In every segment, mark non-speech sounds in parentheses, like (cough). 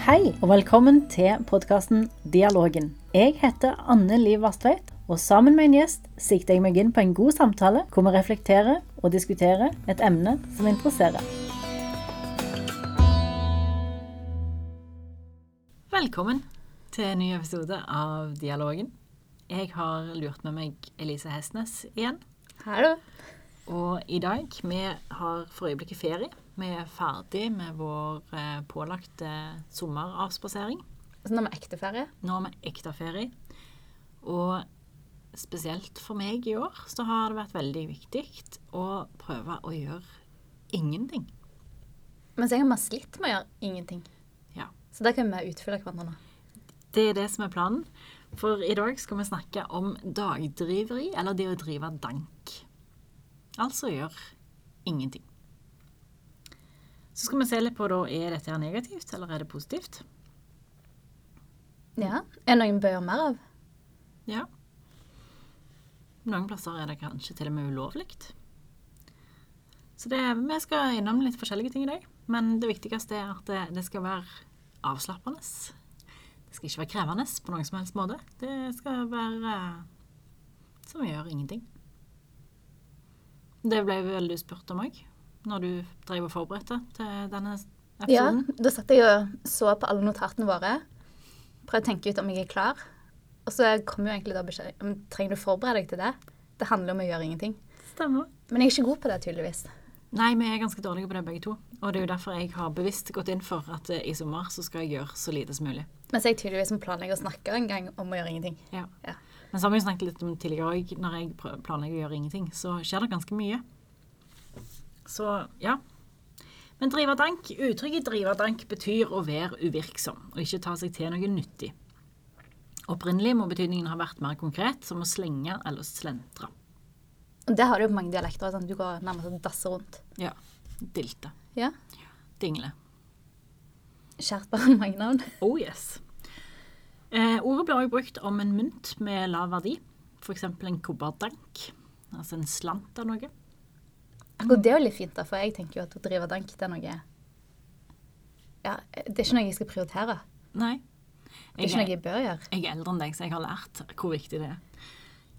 Hei, og velkommen til podkasten Dialogen. Jeg heter Anne Liv Vastveit, og sammen med en gjest sikter jeg meg inn på en god samtale hvor vi reflekterer og diskuterer et emne som interesserer. Velkommen til en ny episode av Dialogen. Jeg har lurt med meg Elise Hestnes igjen. Hallo. Og i dag Vi har for øyeblikket ferie. Vi er ferdig med vår eh, pålagte sommeravspasering. Så nå er vi ekte ferie? Nå er vi ekte ferie. Og spesielt for meg i år så har det vært veldig viktig å prøve å gjøre ingenting. Mens jeg har masse slitt med å gjøre ingenting. Ja. Så da kan vi utfylle hverandre nå. Det er det som er planen. For i dag skal vi snakke om dagdriveri, eller det å drive dank. Altså gjøre ingenting. Så skal vi se litt på da, er dette her negativt, eller er det positivt? Ja. Er det vi bør gjøre mer av? Ja. Noen plasser er det kanskje til og med ulovlig. Så det, vi skal innom litt forskjellige ting i dag. Men det viktigste er at det, det skal være avslappende. Det skal ikke være krevende på noen som helst måte. Det skal være eh, som å gjøre ingenting. Det ble vel du spurt om òg, når du drev og forberedte til denne episoden? Ja. Da satt jeg og så på alle notatene våre. Prøvde å tenke ut om jeg er klar. Og så kom jo egentlig da beskjed om trenger du forberede deg til det. Det handler om å gjøre ingenting. Stemmer. Men jeg er ikke god på det, tydeligvis. Nei, vi er ganske dårlige på det begge to. Og det er jo derfor jeg har bevisst gått inn for at eh, i sommer så skal jeg gjøre så lite som mulig. Mens jeg tydeligvis planlegger planlegge å snakke en gang om å gjøre ingenting. Ja. Ja. Men så har vi jo snakket litt om tidligere òg, når jeg planlegger å gjøre ingenting, så skjer det ganske mye. Så ja. Men driverdank, uttrykket driverdank betyr å være uvirksom og ikke ta seg til noe nyttig. Opprinnelig må betydningen ha vært mer konkret, som å slenge eller slentre. Det har du på mange dialekter. Sånn. Du går nærmest og dasser rundt. Ja. Dilte. Ja. Dingle. Kjært barn, mange navn. Oh yes. Eh, ordet blir også brukt om en mynt med lav verdi, f.eks. en kobberdank, altså en slant av noe. Og det er jo litt fint, da, for jeg tenker jo at å drive dank, det er noe Ja, det er ikke noe jeg skal prioritere. Nei. Det er ikke noe jeg bør gjøre. Jeg er eldre enn deg, så jeg har lært hvor viktig det er.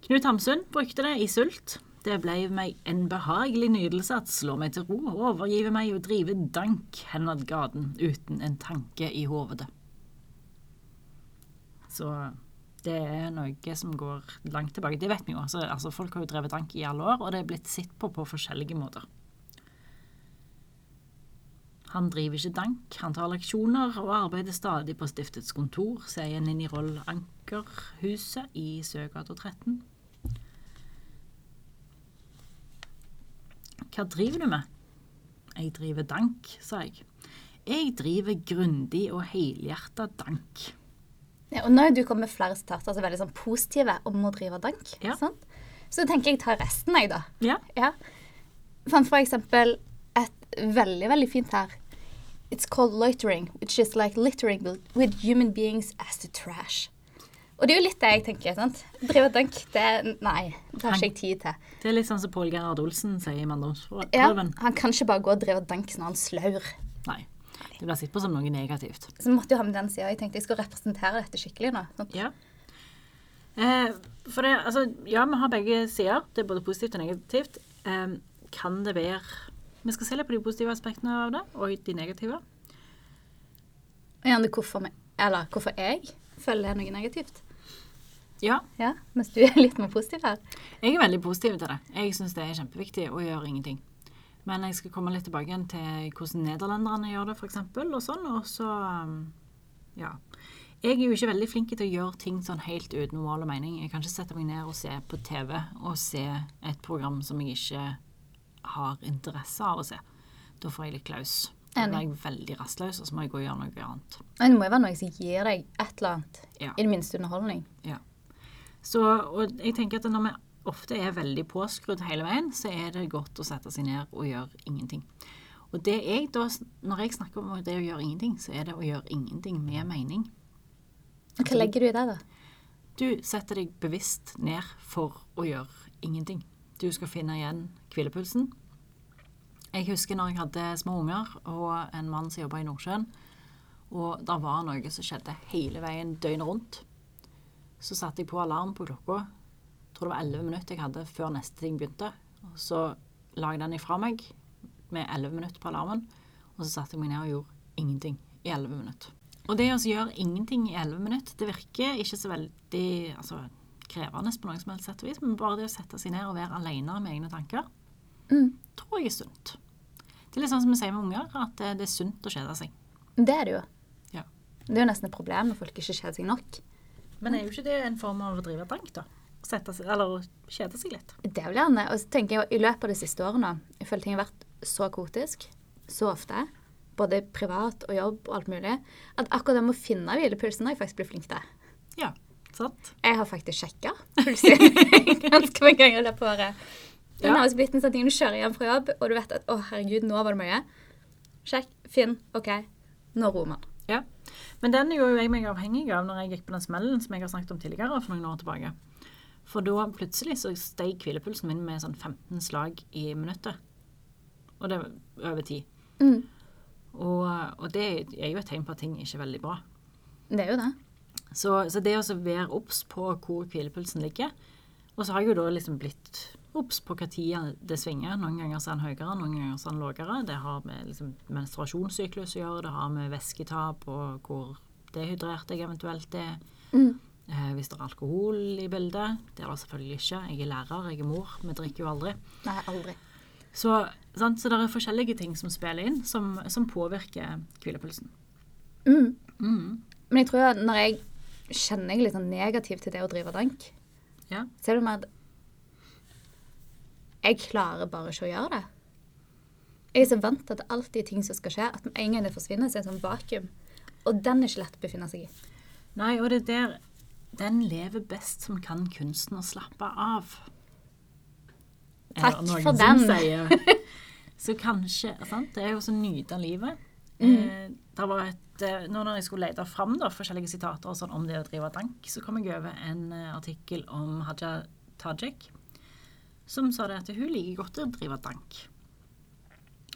Knut Hamsun brukte det i Sult. Det ble meg en behagelig nydelse at slå meg til ro og overgive meg og drive dank henad gaten uten en tanke i hovedet. Så det er noe som går langt tilbake. Det vet vi jo. Altså, altså folk har jo drevet dank i alle år, og det er blitt sett på på forskjellige måter. Han driver ikke dank, han tar leksjoner og arbeider stadig på stiftets kontor, sier Ninni Roll Ankerhuset i Søgata 13. Hva driver du med? Jeg driver dank, sa jeg. Jeg driver grundig og helhjerta dank. Ja, og nå har du kommet med flere sitater som er veldig sånn positive om å drive dank. Ja. Sant? Så tenker jeg tar resten, jeg, da. Ja. Ja. Fant for eksempel et veldig, veldig fint her. It's called loitering, which is like littering with human beings as to trash. Og det er jo litt det jeg tenker. sant? Drive dank, det Nei, det har ikke jeg tid til. Det er litt sånn som Pål Gerhard Olsen sier i Ja, han kan ikke bare gå og drive dank når han slaur. Nei. Det blir sett på som noe negativt. Så vi måtte jo ha med den sida. Jeg tenkte jeg skulle representere dette skikkelig nå. Ja. Eh, for det, altså, ja, vi har begge sider. Det er både positivt og negativt. Eh, kan det være Vi skal se litt på de positive aspektene av det, og de negative. Gjerne hvorfor, vi- eller hvorfor jeg føler det er noe negativt. Ja, Ja, Mens du er litt mer positiv her. jeg er veldig positiv til det. Jeg syns det er kjempeviktig å gjøre ingenting. Men jeg skal komme litt tilbake til hvordan nederlenderne gjør det, f.eks. Og sånn, og så um, Ja. Jeg er jo ikke veldig flink til å gjøre ting sånn helt uten mål og mening. Jeg kan ikke sette meg ned og se på TV og se et program som jeg ikke har interesse av å se. Da får jeg litt klaus. Da blir jeg veldig rastløs, og så må jeg gå og gjøre noe annet. Det må jo være noe som gir deg et eller annet. Ja. I det minste underholdning. Ja. Så, og jeg tenker at når vi ofte er veldig påskrudd hele veien, så er det godt å sette seg ned og gjøre ingenting. Og det jeg da, når jeg snakker om det å gjøre ingenting, så er det å gjøre ingenting med mening. Hva legger du i det, da? Du setter deg bevisst ned for å gjøre ingenting. Du skal finne igjen hvilepulsen. Jeg husker når jeg hadde små unger og en mann som jobba i Nordsjøen. Og det var noe som skjedde hele veien døgnet rundt. Så satte jeg på alarm på klokka. Tror det var 11 minutter jeg hadde før neste ting begynte. Og så la jeg den ifra meg med 11 minutter på alarmen. Og så satte jeg meg ned og gjorde ingenting i 11 minutter. Og det å gjøre ingenting i 11 minutter, det virker ikke så veldig altså, krevende på noe som helst sett og vis, men bare det å sette seg ned og være alene med egne tanker, Mm. tror jeg er sunt. Det er litt sånn som vi sier med unger, at det, det er sunt å kjede seg. Det er det jo. Ja. Det er jo nesten et problem når folk ikke kjeder seg nok. Men er jo ikke det en form av å drive dank, da? Sette eller kjede seg litt. Det vel gjerne. Og så tenker jeg i løpet av de siste årene, jeg føler ting har vært så kotisk så ofte, både privat og jobb og alt mulig, at akkurat det med å finne hvilepulsen har jeg faktisk blitt flink til. Ja, sant? Jeg har faktisk sjekka pulsen (laughs) ganske mange ganger i løpet av året. Det har nærmest blitt en sånn ting du kjører hjem fra jobb, og du vet at å herregud, nå var det mye. Sjekk, finn, OK, nå roer man. Ja. Men den gjorde jo jeg meg avhengig av når jeg gikk på den smellen som jeg har snakket om tidligere, for noen år tilbake. For da plutselig så steg hvilepulsen min med sånn 15 slag i minuttet. Og det var over tid. Mm. Og, og det er jo et tegn på at ting ikke er veldig bra. Det er jo det. Så, så det å være obs på hvor hvilepulsen ligger Og så har jeg jo da liksom blitt obs på hva tid det svinger. Noen ganger så er den høyere, noen ganger så er den lavere. Det har med liksom, menstruasjonssyklus å gjøre, det har med væsketap og hvor dehydrert jeg eventuelt er. Mm. Eh, hvis det er alkohol i bildet. Det er det selvfølgelig ikke. Jeg er lærer, jeg er mor. Vi drikker jo aldri. Nei, aldri. Så, sant? så det er forskjellige ting som spiller inn, som, som påvirker hvilepulsen. Mm. Mm. Men jeg tror at når jeg kjenner jeg litt negativ negativt til det å drive dank, Ja. så er det mer at jeg klarer bare ikke å gjøre det. Jeg er så vant til at det alltid er ting som skal skje, at med en gang det forsvinner, så er det sånn vakuum. Og den er ikke lett å befinne seg i. Nei, og det er der Den lever best som kan kunsten å slappe av. Takk for den. sier. (laughs) Så kanskje sant? Det er jo så nyte av livet. Mm. Eh, det var et, eh, nå når jeg skulle lete fram da, forskjellige sitater og sånn, om det å drive dank, så kom jeg over en eh, artikkel om Haja Tajik, som sa det at hun liker godt å drive dank.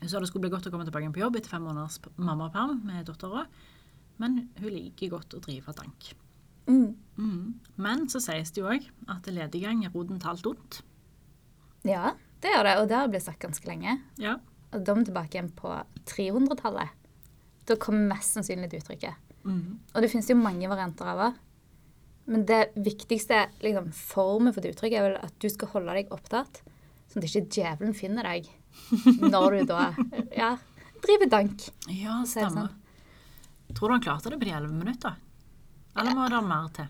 Hun sa det skulle bli godt å komme tilbake på jobb etter fem måneders mammaperm med dattera, men hun liker godt å drive dank. Mm. Mm. Men så sies det jo òg at lediggang er roten til alt ondt. Ja, det gjør det. Og det har blitt sagt ganske lenge. Ja. Og da er vi tilbake igjen på 300-tallet. Da kommer mest sannsynlig det uttrykket. Mm. Og det finnes jo mange varianter av det. Men det viktigste liksom, formen for det uttrykket er vel at du skal holde deg opptatt, sånn at ikke djevelen finner deg når du da (laughs) ja, driver dank. Ja, stemmer. Sånn. Tror du han klarte det på de elleve minutter? Eller må det mer til?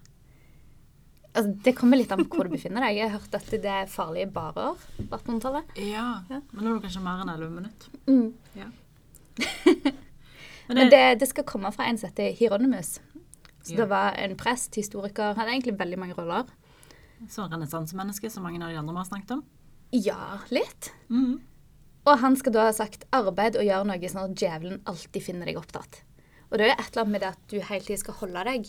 Altså, det kommer litt an på hvor du befinner deg. Jeg har hørt at det er farlige barer på 1800-tallet. Ja, Ja. men nå er det kanskje mer enn elleve minutter. Mm. Ja. (laughs) Men det, det skal komme fra en som heter Hieronymus. Så Ja. det var en prest, historiker, hadde egentlig veldig mange roller. Så renessansemenneske som mange av de andre vi har snakket om. Ja, litt. Mm. Og han skal da ha sagt arbeid og gjøre noe sånn at djevelen alltid finner deg opptatt. Og det er jo et eller annet med det at du hele tiden skal holde deg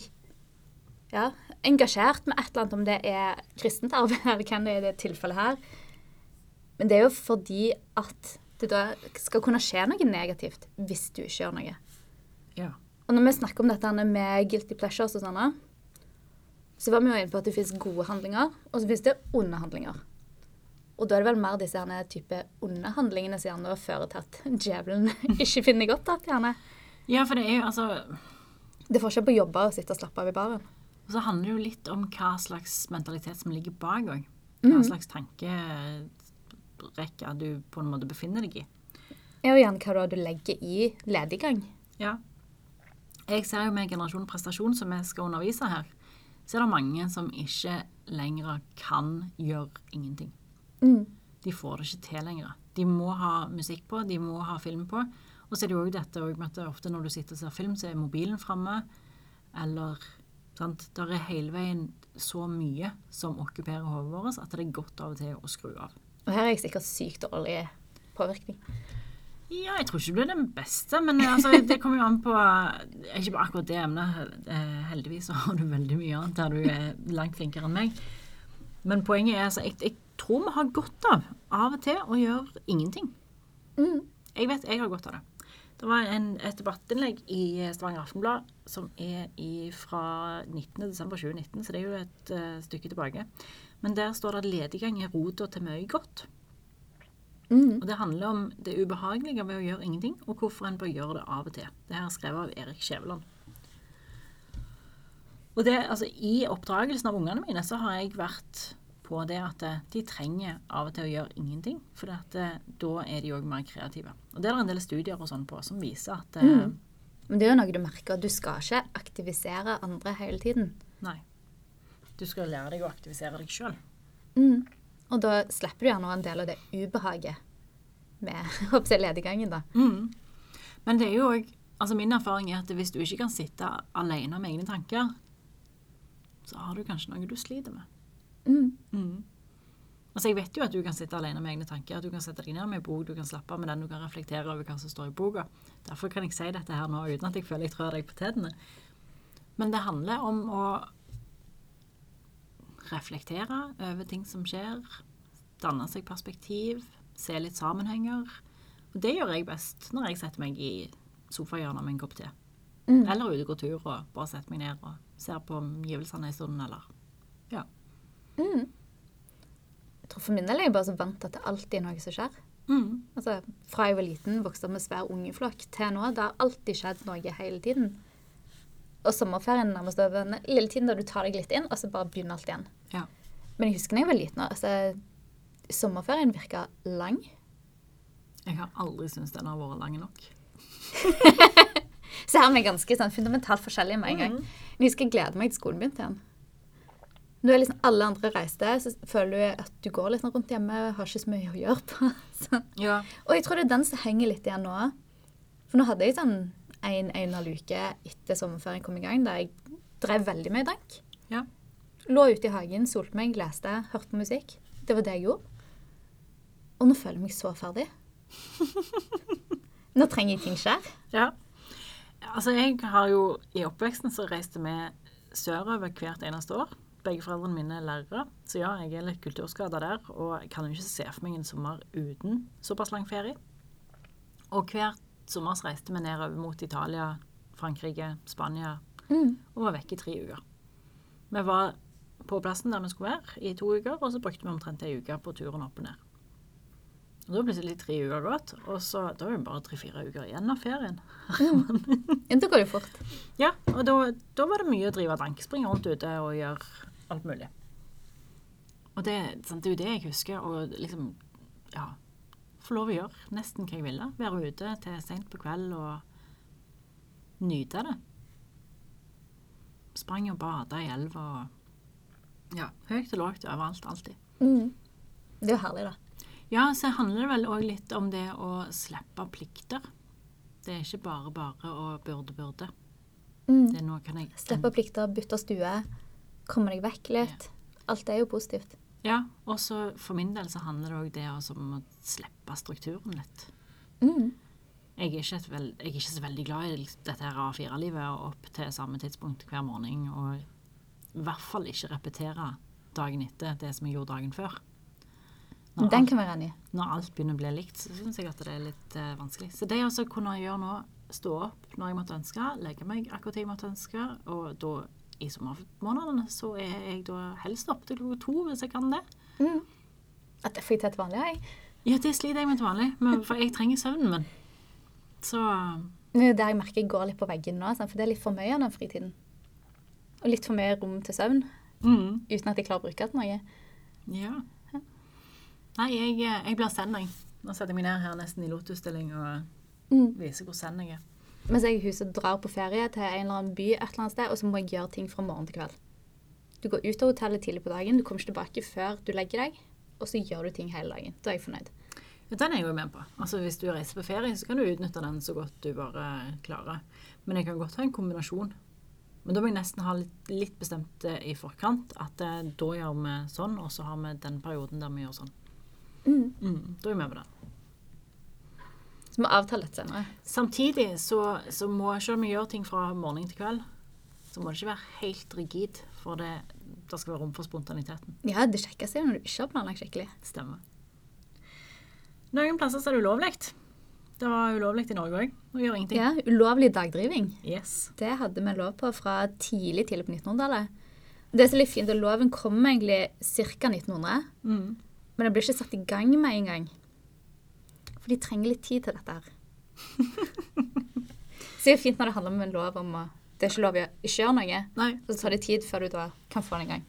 ja, engasjert med et eller annet, om det er kristent arbeid (laughs) eller hvem det er i det tilfellet her. Men det er jo fordi at det da skal kunne skje noe negativt hvis du ikke gjør noe. Ja. Og når vi snakker om dette med guilty pleasures og sånne, så var vi jo inne på at det finnes gode handlinger, og så finnes det onde handlinger. Og da er det vel mer disse herne type onde handlingene som gjerne fører til at (laughs) djevelen (laughs) ikke finner godt gjerne. ja, for det er jo altså Det får ikke på jobber å sitte og slappe av i baren. Og så handler det jo litt om hva slags mentalitet som ligger bak òg. Hva Mhm. slags tankerekke du på en måte befinner deg i. Ja, og gjerne hva du legger i lediggang. Ja. Jeg ser jo med Generasjon prestasjon, som vi skal undervise her, så er det mange som ikke lenger kan gjøre ingenting. Mm. De får det ikke til lenger. De må ha musikk på, de må ha film på. Og så er det jo òg dette med at ofte når du sitter og ser film, så er mobilen framme. Eller sant? Der er hele veien så mye som okkuperer hodet vårt, at det er godt av og til å skru av. Og her er jeg sikkert sykt dårlig påvirkning. Ja, jeg tror ikke du blir den beste, men altså, det kommer jo an på Ikke på akkurat det emnet. eh, Heldigvis så har du veldig mye annet der du er langt flinkere enn meg. Men poenget er altså, jeg, jeg tror vi har godt av av og til å gjøre ingenting. Mm. Jeg vet jeg har godt av det. Det var en, et debattinnlegg i Stavanger Aftenblad som er i, fra 19.12.2019, så det er jo et uh, stykke tilbake. Men der står det at lediggang er rota til mye godt. Mm. Og det handler om det ubehagelige ved å gjøre ingenting, og hvorfor en bør gjøre det av og til. Det her er skrevet av Erik Skjæveland. Og det, altså, I oppdragelsen av ungene mine så har jeg vært på det at eh, de trenger av og til å gjøre ingenting, for at, eh, da er de òg mer kreative. Og Det er det en del studier og sånn på som viser at eh, Mm. Men det er jo noe du merker, du skal ikke aktivisere andre hele tiden. Nei. Du skal lære deg å aktivisere deg sjøl. Mm. Og da slipper du gjerne en del av det ubehaget med (laughs) håper lediggangen, da. Mm. Men det er jo òg Altså min erfaring er at hvis du ikke kan sitte alene med egne tanker, så har du kanskje noe du sliter med. Mm. Mm. Altså Jeg vet jo at du kan sitte alene med egne tanker. At du kan sette deg ned med en bok, du kan slappe av med den, du kan reflektere over hva som står i boka. Derfor kan jeg si dette her nå uten at jeg føler jeg trør deg på tærne. Men det handler om å reflektere over ting som skjer. Danne seg perspektiv. Se litt sammenhenger. Og det gjør jeg best når jeg setter meg i sofahjørnet med en kopp te. Mm. Eller ute går tur og bare setter meg ned og ser på omgivelsene en stund, eller Ja. Mm. Jeg tror for min del er jeg bare så vant til at det alltid er noe som skjer. Mm. Altså, Fra jeg var liten, vokste opp med svær ungeflokk, til nå. Det har alltid skjedd noe hele tiden. Og sommerferien er nærmest over den lille tiden da du tar deg litt inn, og så bare begynner alt igjen. Ja. Men jeg husker da jeg var liten, altså, sommerferien virka lang. Jeg har aldri syntes den har vært lang nok. (laughs) Så her er vi ganske sånn, fundamentalt forskjellige med en gang. Men jeg husker jeg gleder meg til skolen begynte igjen. Når liksom alle andre reiste, så føler du at du går litt sånn rundt hjemme og har ikke så mye å gjøre på. (laughs) Så. Ja. Og jeg tror det er den som henger litt igjen nå. For nå hadde jeg sånn en, en og en halv uke etter sommerferien kom i gang, der jeg drev veldig mye dank. Ja. Lå ute i hagen, solte meg, leste, hørte på musikk. Det var det jeg gjorde. Og nå føler jeg meg så ferdig. (laughs) Nå trenger jeg ting skjer. ja. Altså, jeg har jo I oppveksten så reiste vi sørover hvert eneste år. Begge foreldrene mine er lærere, så ja, jeg er litt kulturskada der. Og jeg kan jo ikke se for meg en sommer uten såpass lang ferie. Og hvert sommer så reiste vi nedover mot Italia, Frankrike, Spania Mm. og var vekk i tre uker. Vi var på plassen der vi skulle være i to uker, og så brukte vi omtrent ei uke på turen opp og ned. Og Da ble det litt tre uker gått, og så, da er det bare tre-fire uker igjen av ferien. Ja, da går det fort. (laughs) Ja, og da, da var det mye å drive dankespring rundt ute og gjøre alt mulig. Og det, sant, det er jo det jeg husker, og liksom, ja, få lov å gjøre nesten hva jeg ville. Være ute til sent på kveld og nyte det. Sprang og bada i elva og ja, høyt og lågt overalt, alltid. Mm. Det er jo herlig, da. Ja, så handler det vel òg litt om det å slippe plikter. Det er ikke bare bare å burde, burde. Mm. Det er nå kan jeg Slippe plikter, bytte stue, komme deg vekk litt. Alt er jo positivt. Ja, og så for min del så handler det òg det om å slippe strukturen litt. Mm. Jeg er, ikke et vel, jeg er ikke så veldig glad i dette her A4-livet og opp til samme tidspunkt hver morgen. Og i hvert fall ikke repetere dagen etter det som jeg gjorde dagen før. Når, Den alt, kan være enig. når alt begynner å bli likt, så syns jeg at det er litt uh, vanskelig. Så det å kunne gjøre nå, stå opp når jeg måtte ønske, legge meg akkurat jeg måtte ønske, og da i sommermånedene så er jeg da helst oppe til klokka to hvis jeg kan det. Mm. At det får jeg til et vanlig, jeg. Ja, det sliter jeg med til vanlig, men, (laughs) for jeg trenger søvnen min. Så Det er der jeg merker jeg går litt på veggen nå, for det er litt for mye av den fritiden. Og litt for mye rom til søvn, mm, uten at jeg klarer å bruke det til noe. Ja. Nei, jeg, jeg blir zen, jeg. Nå setter jeg meg ned her nesten i lotusstilling og Mm. viser hvor zen jeg er. Mens jeg i huset drar på ferie til en eller annen by et eller annet sted, og så må jeg gjøre ting fra morgen til kveld. Du går ut av hotellet tidlig på dagen, du kommer ikke tilbake før du legger deg, og så gjør du ting hele dagen. Da er jeg fornøyd. Den er jeg jo med på. Altså, Hvis du reiser på ferie, så kan du utnytte den så godt du bare klarer. Men jeg kan godt ha en kombinasjon. Men da må jeg nesten ha litt, litt bestemt det i forkant at eh, da gjør vi sånn, og så har vi den perioden der vi gjør sånn. Mm. Mm, da er jeg med på det. Så vi må avtale dette senere. Samtidig så, så må selv om vi gjør ting fra morgen til kveld, så må det ikke være helt rigid, for det, det skal være rom for spontaniteten. Ja, det kjekkeste er når du ikke har planlagt skikkelig. Stemmer. Noen plasser så er det ulovlig. Det var ulovlig i Norge òg å gjøre ingenting. Ja, Ulovlig dagdriving. Yes. Det hadde vi lov på fra tidlig tidlig på 1900-tallet. Det som er litt fint, at loven kom egentlig ca. 1900, Mm. men det ble ikke satt i gang med en gang. For de trenger litt tid til dette her. (laughs) Så det er fint når det handler om en lov om å Det er ikke lov å ikke gjøre noe. Nei, så tar det tid før du da kan få den i gang.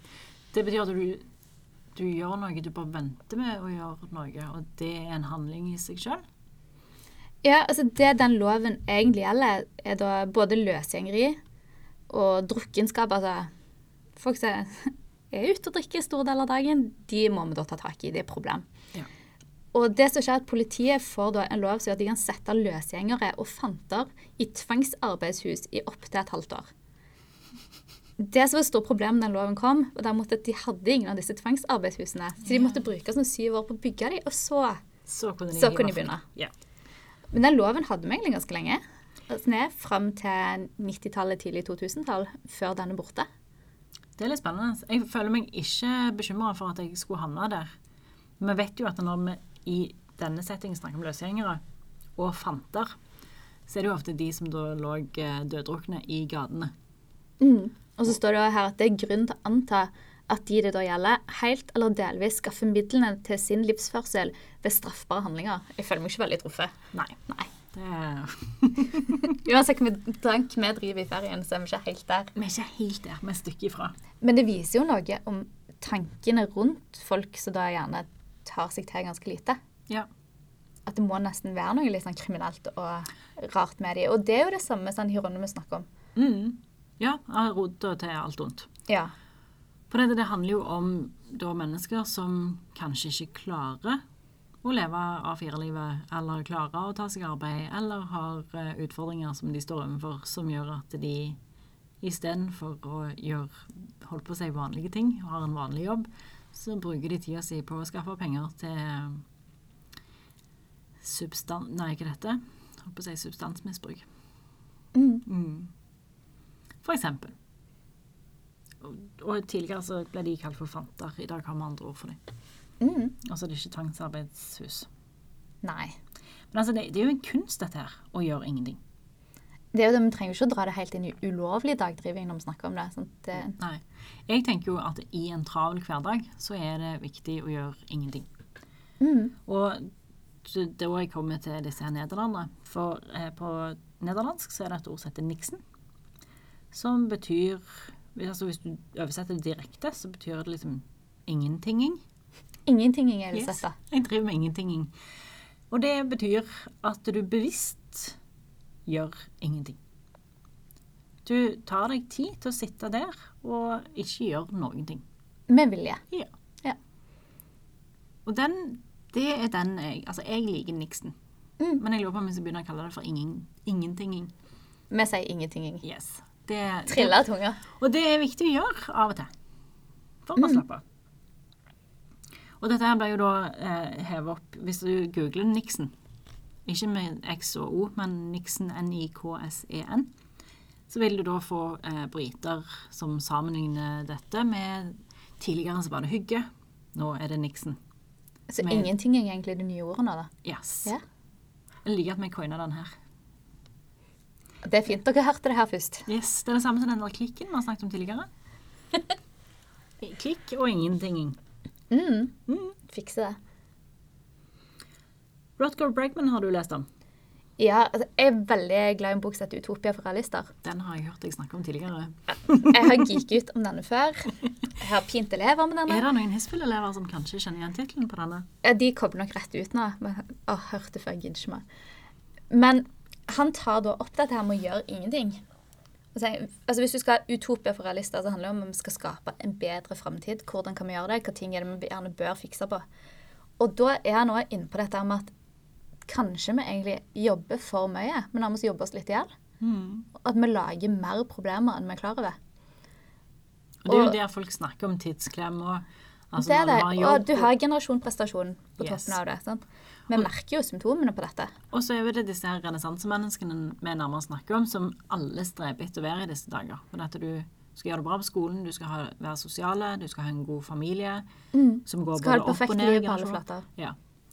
det betyr at du, du gjør noe, du bare venter med å gjøre noe, og det er en handling i seg sjøl. Ja, altså Det den loven egentlig gjelder, er da både løsgjengeri og drukkenskap. Altså folk som (laughs) er ute og drikker store deler av dagen, de må vi da ta tak i. Det er et problem. Og det som skjer er at Politiet får da en lov som gjør at de kan sette løsgjengere og fanter i tvangsarbeidshus i opptil et halvt år. Det som var et stort problem da loven kom, var at de hadde ingen av disse tvangsarbeidshusene. Så de måtte bruke sånn syv år på å bygge dem, og så Så kunne de, Så kunne de begynne. Ja. Men den loven hadde vi egentlig ganske lenge. Altså ned fram til 90-tallet, tidlig 2000-tall, før den er borte. Det er litt spennende. Jeg føler meg ikke bekymra for at jeg skulle havne der. Vi vet jo at når vi i denne settingen snakker om løsgjengere og fanter, så er det jo ofte de som da lå eh, døddrukne i gatene. Og så står det jo her at det er grunn til å anta at de det da gjelder, helt eller delvis skaffer midlene til sin livsførsel ved straffbare handlinger. Jeg føler meg ikke veldig truffet. Nei. Nei. Det (laughs) Uansett hvor mye drank vi driver i ferien, så er vi ikke helt der. vi er ikke helt der. Vi er et stykke ifra. Men det viser jo noe om tankene rundt folk som da gjerne tar seg til ganske lite. Ja. At det må nesten være noe litt sånn kriminelt og rart med dem. Og det er jo det samme som Hieronymus snakker om. Mm. Ja, har rota til alt ondt. Ja. For det, det handler jo om da mennesker som kanskje ikke klarer å leve A4-livet, eller klarer å ta seg arbeid, eller har uh, utfordringer som de står overfor, som gjør at de istedenfor å gjøre holdt på å si vanlige ting, har en vanlig jobb, så bruker de tida si på å skaffe penger til substan... Nei, ikke dette. Holdt på å si substansmisbruk. Mm. Mm. For eksempel. Og, og tidligere så ble de kalt for fanter. I dag har vi andre ord for dem. Mm. Altså det er ikke tvangsarbeidshus. Nei. Men altså, det, det er jo en kunst, dette her, å gjøre ingenting. Det Vi trenger jo ikke å dra det helt inn i ulovlig dagdriving når vi snakker om det. Sant? Nei. Jeg tenker jo at i en travel hverdag så er det viktig å gjøre ingenting. mm. Og da jeg kommer til disse her Nederlandene For eh, på nederlandsk så er det et ord som heter niksen. Som betyr altså Hvis du oversetter det direkte, så betyr det liksom ingentinging. Ingentinging er det Yes. Jeg driver med ingentinging. Og det betyr at du bevisst gjør ingenting. Du tar deg tid til å sitte der og ikke gjøre noen ting. Med vilje. Ja. Ja. Og den, det er den jeg Altså, jeg liker niksen. Mm. Men jeg lurer på om vi skal begynne å kalle det for ingen, ingentinging. Vi sier ingentinging. Yes. Det, Triller tunga. Og det er viktig å gjøre av og til. For å slappe av. Og dette her ble jo da eh, hevet opp Hvis du googler Nixon, ikke med X og O, men Nixon, N-I-K-S-E-N, så vil du da få eh, briter som sammenligner dette med Tidligere så var det hygge, nå er det Nixon. Så Med- ingenting er egentlig det nye ordet nå, da. Yes. Ja. Jeg liker at vi coina den her. Det er fint. Dere hørte det her først. Yes, Det er det samme som den der klikken vi har snakket om tidligere. (laughs) Klikk og ingenting. Mm. Mm. Fikse det. Rutger Bregman har du lest om. Ja, altså, jeg er veldig glad i en bok som heter 'Utopia for realister'. Den har jeg hørt deg snakke om tidligere. Jeg har geeket ut om denne før. Jeg har pint elever med denne. Er det noen Hisfield-elever som kanskje kjenner igjen tittelen på denne? Ja, de kommer nok rett ut nå. Men, å, hørte før, gidder ikke mer. Men han tar da opp dette her med å gjøre ingenting. Altså, hvis du skal ha utopia for realister, så handler det om om vi skal skape en bedre framtid. Hvordan kan vi gjøre det? Hva ting er det vi gjerne bør fikse på? Og da er han òg inne på dette med at kanskje vi egentlig jobber for mye, men har vi jobbe oss litt i hjel. Mm. At vi lager mer problemer enn vi er klar over. Og det er jo Og- der folk snakker om tidsklem og altså det er det. Og du har generasjonprestasjon på Yes. toppen av det. sant? Vi merker jo symptomene på dette. Og så er det disse her renessansemenneskene vi nærmere snakker om, som alle streber etter å være i disse dager. For at du skal gjøre det bra på skolen, du skal ha, være sosiale, du skal ha en god familie som går Skal ha både det opp og perfekte ned. i livet på alle flater. Ja.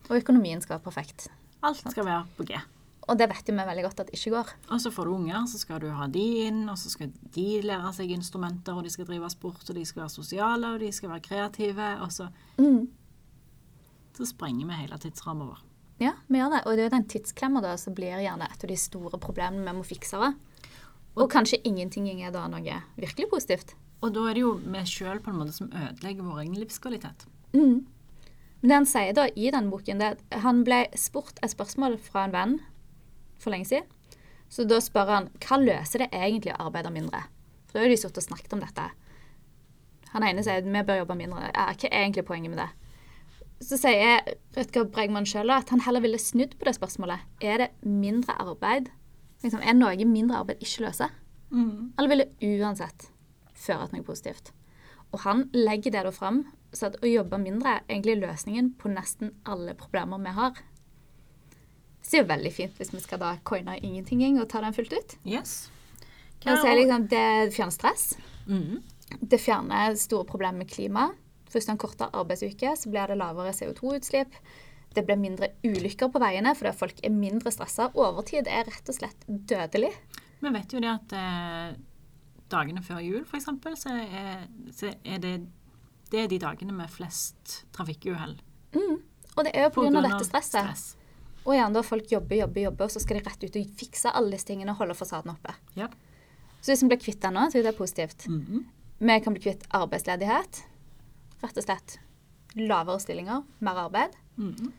Og økonomien skal være perfekt. Alt skal være på G. Og det vet jo vi veldig godt at det ikke går. Og så får du unger, så skal du ha de inn, og så skal de lære seg instrumenter, og de skal drive sport, og de skal være sosiale, og de skal være kreative, og så, Mm. så sprenger vi hele tidsramma vår. Ja, vi gjør det. Og det er jo den tidsklemma da som blir gjerne et av de store problemene vi må fikse. det. Og kanskje ingenting er da noe virkelig positivt. Og da er det jo vi sjøl som ødelegger vår egen livskvalitet. Mm. Men det han sier da i den boken, det er at han ble spurt et spørsmål fra en venn for lenge siden. Så da spør han hva løser det egentlig å arbeide mindre? For da har de sittet og snakket om dette. Han ene sier at vi bør jobbe mindre. Ja, hva er egentlig poenget med det? Så sier Rutger Bregman sjøl at han heller ville snudd på det spørsmålet. Er det mindre arbeid? Liksom, er noe mindre arbeid ikke løser? Eller vil det uansett føre til noe positivt? Og han legger det da fram, så at å jobbe mindre er egentlig løsningen på nesten alle problemer vi har. Så det er jo veldig fint hvis vi skal da coine ingenting og ta den fullt ut. Yes. Og så er liksom, det fjerner stress. Mm. Det fjerner store problemer med klima. Først en kortere arbeidsuke, så blir det lavere CO2-utslipp. Det blir mindre ulykker på veiene fordi folk er mindre stressa. Overtid er rett og slett dødelig. Vi vet jo det at eh, dagene før jul, f.eks., så, er- så er det, det er de dagene med flest trafikkuhell. Og det er jo På pga. dette stresset. stress. Og gjerne da folk jobber, jobber, jobber, så skal de rett ut og fikse alle disse tingene og holde fasaden oppe. Ja. Så hvis vi blir kvitt den nå, så er det positivt. Mhm. Vi kan bli kvitt arbeidsledighet. Rett og slett lavere stillinger, mer arbeid. Mhm.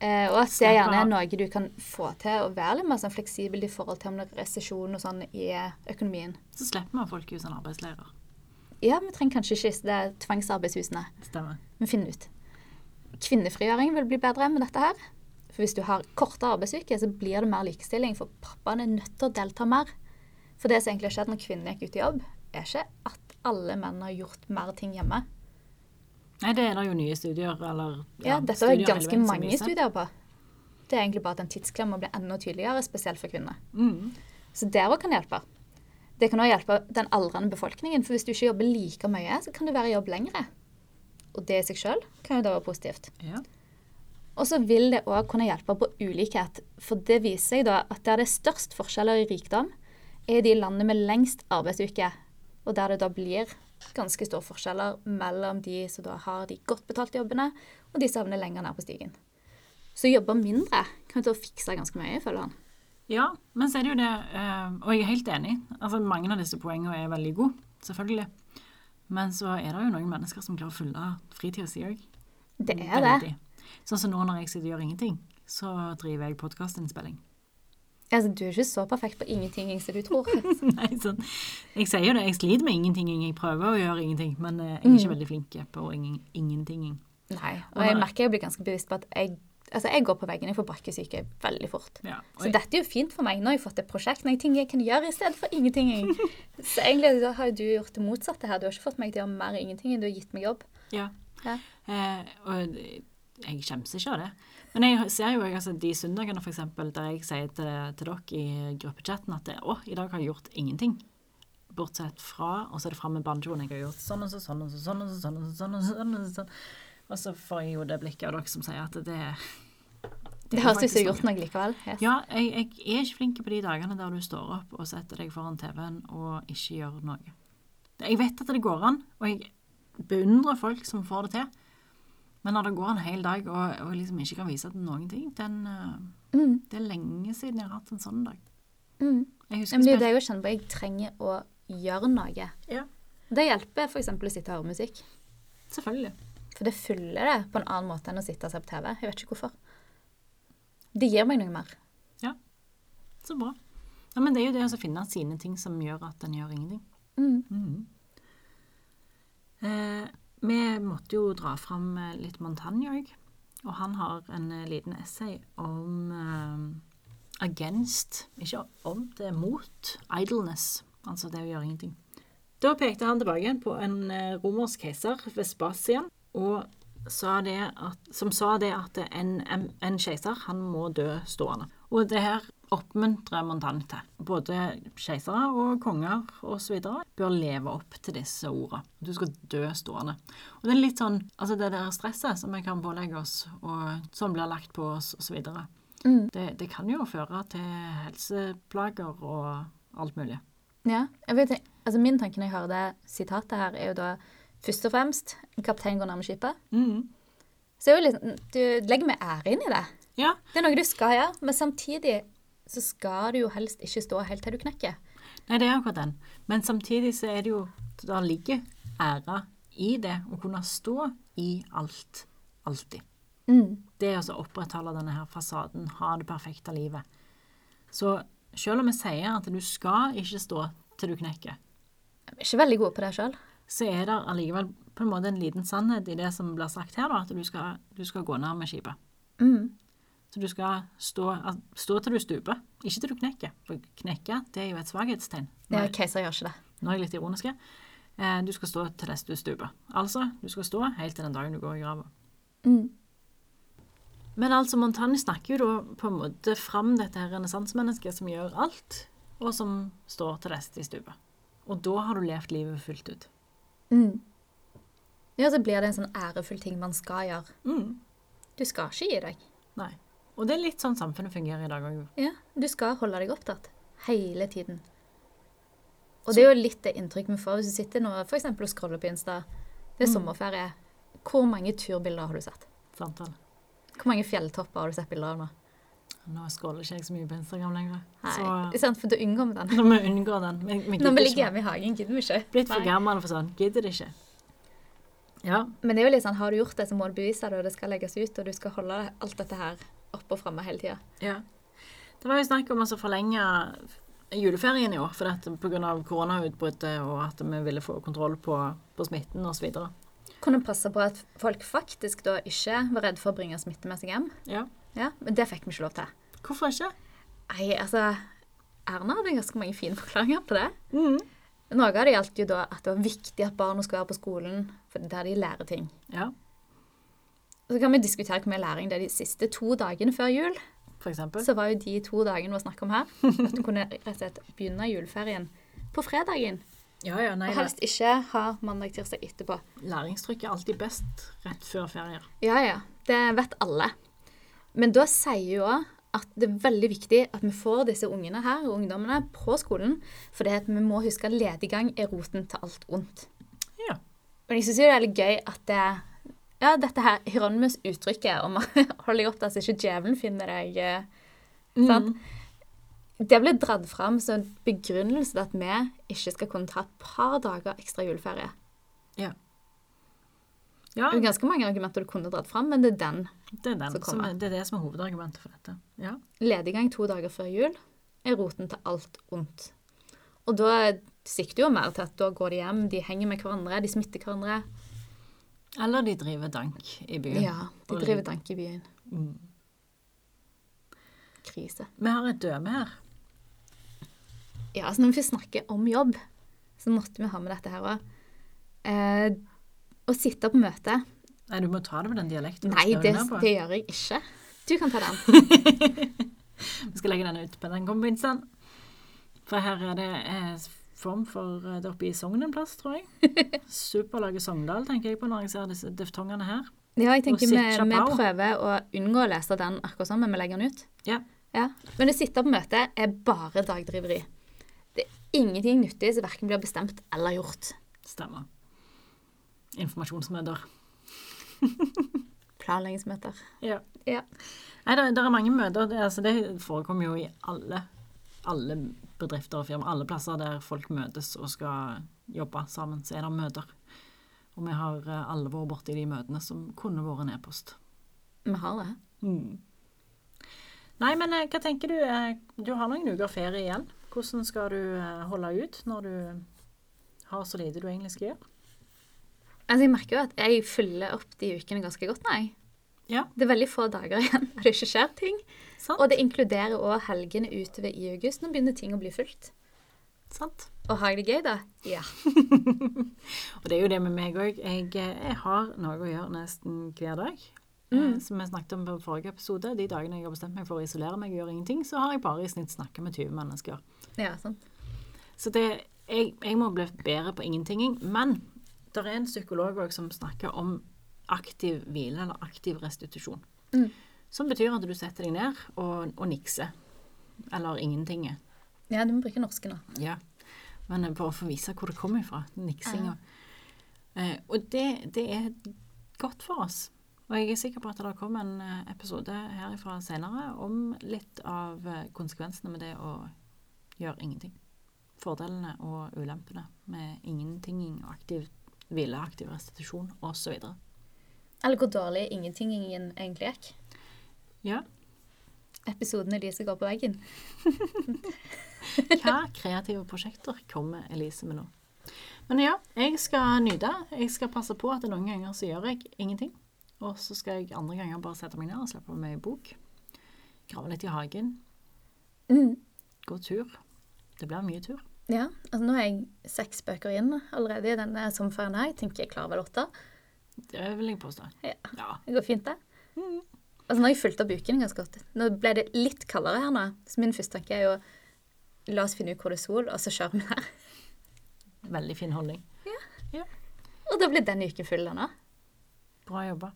Eh, og at det gjerne er noe du kan få til å være litt mer sånn fleksibel i forhold til om det er resesjon og sånn i økonomien. Så slipper vi folk ut sånn arbeidsleirer. Ja, vi trenger kanskje ikke det tvangsarbeidshusene. Stemmer. Vi finner ut. Kvinnefrigjøring vil bli bedre med dette her. For hvis du har kortere arbeidsuke, så blir det mer likestilling. For pappaen er nødt til å delta mer. For det som egentlig har skjedd når kvinnen gikk ut i jobb, er ikke at alle menn har gjort mer ting hjemme. Nei, det er det jo nye studier, eller Ja, dette er ganske mange studier på. Det er egentlig bare at den tidsklemma blir enda tydeligere, spesielt for kvinner. Mm. Så der òg kan hjelpe. Det kan òg hjelpe den aldrende befolkningen, for hvis du ikke jobber like mye, så kan du være i jobb lengre. Og det i seg sjøl kan jo da være positivt. Ja. Og så vil det òg kunne hjelpe på ulikhet, for det viser seg da at der det er størst forskjeller i rikdom, er de landene med lengst arbeidsuke, og der det da blir ganske store forskjeller mellom de som da har de godt betalte jobbene, og de som havner lenger ned på stigen. Så jobbe mindre kan jo da fikse ganske mye, føler han. Ja, men så er det jo det, eh, og jeg er helt enig. Altså, mange av disse poengene er veldig gode, selvfølgelig. Men så er det jo noen mennesker som klarer å fylle fritida si òg. Det er det. Sånn som nå når jeg sitter og gjør ingenting, så driver jeg podkastinnspilling. Altså, du er ikke så perfekt på ingenting som du tror. (laughs) Nei, sånn. Jeg sier jo det, jeg sliter med ingenting. Jeg prøver å gjøre ingenting, men eh, jeg er ikke veldig flink på ingen, ingenting. Nei. Og jeg merker jeg blir ganske bevisst på at jeg, altså, jeg går på veggen. Jeg får brakkesyke veldig fort. Ja, Så dette er jo fint for meg. Nå har jeg fått et prosjekt, noen ting jeg kan gjøre i stedet for ingenting. (laughs) Så egentlig da har du gjort det motsatte her. Du har ikke fått meg til å gjøre mer ingenting. enn Du har gitt meg jobb. Ja. Ja. Eh, og jeg skjemmes ikke av det. Men jeg ser jo altså, de søndagene for eksempel, der jeg sier til, til dere i gruppechatten at det, å, i dag har jeg gjort ingenting. Bortsett fra Og så er det fram med banjoen. Jeg har gjort sånn og så, sånn og så, sånn og så, sånn og så, sånn og så, sånn og så, sånn. Og så får jeg jo det blikket av dere som sier at det Det er høres ut som gjort noe likevel. Yes. Ja, jeg, jeg er ikke flink på de dagene der du står opp og setter deg foran TV-en og ikke gjør noe. Jeg vet at det går an, og jeg beundrer folk som får det til. Men når det går en hel dag og, og liksom ikke kan vise til noen ting, den, eh, Mm, det er lenge siden jeg har hatt en sånn dag. mm. Jeg husker men det er jo det kjenner på. Jeg trenger å gjøre noe. Ja, Det hjelper f.eks. å sitte og høre musikk. selvfølgelig. For det fyller det på en annen måte enn å sitte og se på TV. Jeg vet ikke hvorfor. Det gir meg noe mer. Ja. Så bra. Ja, men det er jo det å finne sine ting som gjør at en gjør ingenting. Mm. Mm. Eh, vi måtte jo dra fram eh, litt Montagne òg. Og han har en eh, liten essay om eh, against, ikke om, det er mot, idleness. Altså det å gjøre ingenting. Da pekte han tilbake på en eh, romersk keiser, Vespasian, sa det at, som sa det at en, en, en keiser han må dø stående. Og det her oppmuntrer Montaigne til. Både keisere og konger osv. bør leve opp til disse ordene. Du skal dø stående. Og det er litt sånn, altså det der stresset som vi kan pålegge oss, og som blir lagt på oss osv. Mm. Det, det kan jo føre til helseplager og alt mulig. Ja, jeg vet, altså Min tanke når jeg hører det sitatet her, er jo da først og fremst en kaptein går nærme skipet. Så er jo liksom, du legger med ære inn i det. Ja, Det er noe du skal gjøre, men samtidig så skal du jo helst ikke stå helt til du knekker. Nei, det er akkurat den. Men samtidig så er det jo Der ligger ære i det å kunne stå i alt. Alltid. Mm. Det å opprettholde denne her fasaden, ha det perfekte livet. Så selv om vi sier at du skal ikke stå til du knekker, Jeg er ikke veldig god på det sjøl. Så er det allikevel på en måte en liten sannhet i det som blir sagt her, da, at du skal, du skal gå ned med skipet. Mm. Så du skal stå, stå til du stuper, ikke til du knekker. For knekke, det er jo et svaghetstegn. Nå Ja, er- Keiser gjør ikke det. Nå er jeg litt ironisk. Eh, du skal stå til dess du stuper. Altså, du skal stå helt til den dagen du går i grava. Mm. Men altså, Montani snakker jo da på en måte fram dette renessansemennesket som gjør alt, og som står til dess de stuper. Og da har du levd livet fullt ut. Mm. Ja, så blir det en sånn ærefull ting man skal gjøre. Mm. Du skal ikke gi deg. Nei. Og det er litt sånn samfunnet fungerer i dag òg. Ja, du skal holde deg opptatt. Hele tiden. Og det er jo litt det inntrykk vi får hvis du sitter nå for eksempel og scroller på Insta. Det er sommerferie. Hvor mange turbilder har du sett? Sant? Hvor mange fjelltopper har du sett bilder av nå? Nå scroller ikke jeg så mye på Instagram lenger. Nei, Så det sant, for du unngår den. (laughs) når vi unngår den. Vi, vi Når vi ligger hjemme i hagen, gidder vi ikke. Blitt for gammel for sånn. Gidder det ikke. Ja. Men det er jo litt sånn, har du gjort det, så må du bevise det, og det skal legges ut, og du skal holde alt dette her oppe og fremme hele tida. Ja. Det var jo snakk om å forlenge juleferien i år for dette pga. koronautbruddet og at vi ville få kontroll på, på smitten osv. Kunne passe på at folk faktisk da ikke var redd for å bringe smitte med seg hjem. Ja. Ja, Men det fikk vi ikke lov til. Hvorfor ikke? Nei, altså Erna hadde ganske mange fine forklaringer på det. Mm. Noe av det gjaldt jo da at det var viktig at barna skulle være på skolen, for det er der de lærer ting. Ja, så kan vi diskutere hvor mye læring det er de siste to dagene før jul. for eksempel. Så var jo de to dagene vi snakker om her, at du kunne rett og slett begynne juleferien på fredagen. Ja, ja, nei Og helst ikke ha mandag-tirsdag etterpå. Læringstrykk er alltid best rett før ferier. Ja, ja. Det vet alle. Men da sier jo at det er veldig viktig at vi får disse ungene her, og ungdommene på skolen. For det at vi må huske at lediggang er roten til alt ondt. Ja. Men jeg syns det er litt gøy at det Ja, dette her Hieronymus uttrykket om å (laughs) holde deg opptatt så ikke djevelen finner deg mm. sant? Det ble dratt fram som en begrunnelse til at vi ikke skal kunne ta et par dager ekstra juleferie. Ja. Ja, Det er ganske mange argumenter du kunne dratt fram, men det er den det er, den som som kommer. er, det er det som er hovedargumentet for dette. Ja. lediggang to dager før jul er roten til alt ondt. Og da sikter jo mer til at da går de hjem, de henger med hverandre, de smitter hverandre. Eller de driver dank i byen. Ja, de driver dank i byen. Mm. Krise. Vi har et døme her. Ja, altså når vi snakker om jobb, så måtte vi ha med dette her òg. Å sitte på møte Nei, du må ta det med den dialekten. Nei, det, det gjør jeg ikke. Du kan ta den. (laughs) Vi skal legge den ut på den kommer på Instaen. For her er det eh, form for eh, det oppe i Sogn en plass, tror jeg. (laughs) Superlaget Sogndal, tenker jeg på når jeg ser disse diftongene her. Ja, jeg tenker vi, vi prøver å unngå å lese den akkurat sånn, men vi legger den ut. Ja. Ja. Men å sitte på møte er bare dagdriveri. Det er ingenting nyttig som verken blir bestemt eller gjort. Stemmer. Informasjonsmøter. Planleggingsmøter. Ja. Ja. Nei, det, det er mange møter. Det, altså, det forekommer jo i alle, alle bedrifter og firma. Alle plasser der folk møtes og skal jobbe sammen, så er det møter. Og vi har eh, alle vært borti de møtene som kunne vært en e-post. Vi har det. Mm. Nei, men eh, hva tenker du? Eh, Du har noen uker ferie igjen. Hvordan skal du holde ut når du har så lite du egentlig skal gjøre? Altså, jeg merker jo at jeg fyller opp de ukene ganske godt, nei. Ja, Det er veldig få dager igjen, der det ikke skjer ting. sant? Og det inkluderer òg helgene utover i august. Nå begynner ting å bli fullt. sant? Og har jeg det gøy, da? Ja. (laughs) Og det er jo det med meg òg. Jeg, eh, jeg har noe å gjøre nesten hver dag. Mm. Som jeg snakket om på forrige episode. De dagene jeg har bestemt meg for å isolere meg og gjøre ingenting, så har jeg bare i snitt snakka med 20 mennesker. ja, sant. Så det, jeg, jeg må bli bedre på ingenting. Men det er en psykolog som snakker om aktiv hvile, eller aktiv restitusjon. Mm. Som betyr at du setter deg ned og, og nikser. Eller ingenting. Ja, du må bruke norske nå. Ja. Men eh, bare for å vise hvor det kommer fra. Niksinga. Eh, og det, det er godt for oss. Og jeg er sikker på at det kommer en eh, episode herifra senere om litt av eh, konsekvensene med det å gjøre ingenting. Fordelene og ulempene med ingenting og aktiv hvile, aktiv restitusjon osv. Eller hvor dårlig ingentingingen egentlig gikk. Ja. Episoden er de som går på veggen. Hva kreative prosjekter kommer Elise med nå? Men ja, jeg skal nyte. Jeg skal passe på at noen ganger så gjør jeg ingenting. Og så skal jeg andre ganger bare sette meg ned og slappe av med ei bok. Grave litt i hagen. Mm. Gå tur. Det blir mye tur. Ja, altså nå er jeg seks bøker inn allerede i denne sommerferien her. Jeg tenker jeg klarer vel åtte. Det vil jeg påstå. Ja, Ja. det går fint, det. Altså, nå har jeg fulgt opp uken ganske godt. Nå ble det litt kaldere her nå, så min første tanke er jo la oss finne ut hvor det er sol, og så kjører vi her. Veldig fin holdning. Ja. Og da blir denne uken full nå. Bra jobba.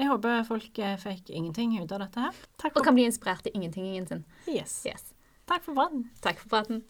Jeg håper folk eh, fikk ingenting ut av dette her. Takk Og for, kan bli inspirert til ingentingingen ingenting. yes. Yes. Takk for praten. Takk for praten.